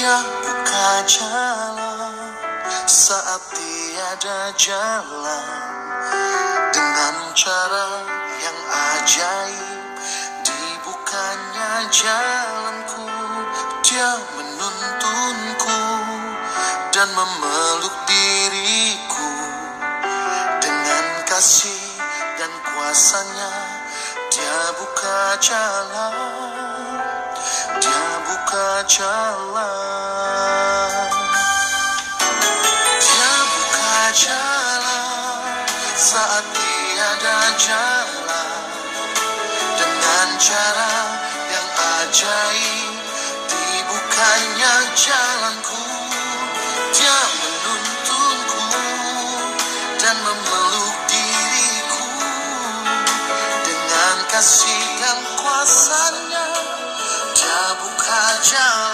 Dia buka jalan saat tiada jalan. Dengan cara yang ajaib dibukanya jalanku dia menuntunku dan memeluk diriku. Dengan kasih dan kuasanya dia buka jalan jalan dia buka jalan saat tiada jalan dengan cara yang ajaib dibukanya jalanku dia menuntunku dan memeluk diriku dengan kasih jump.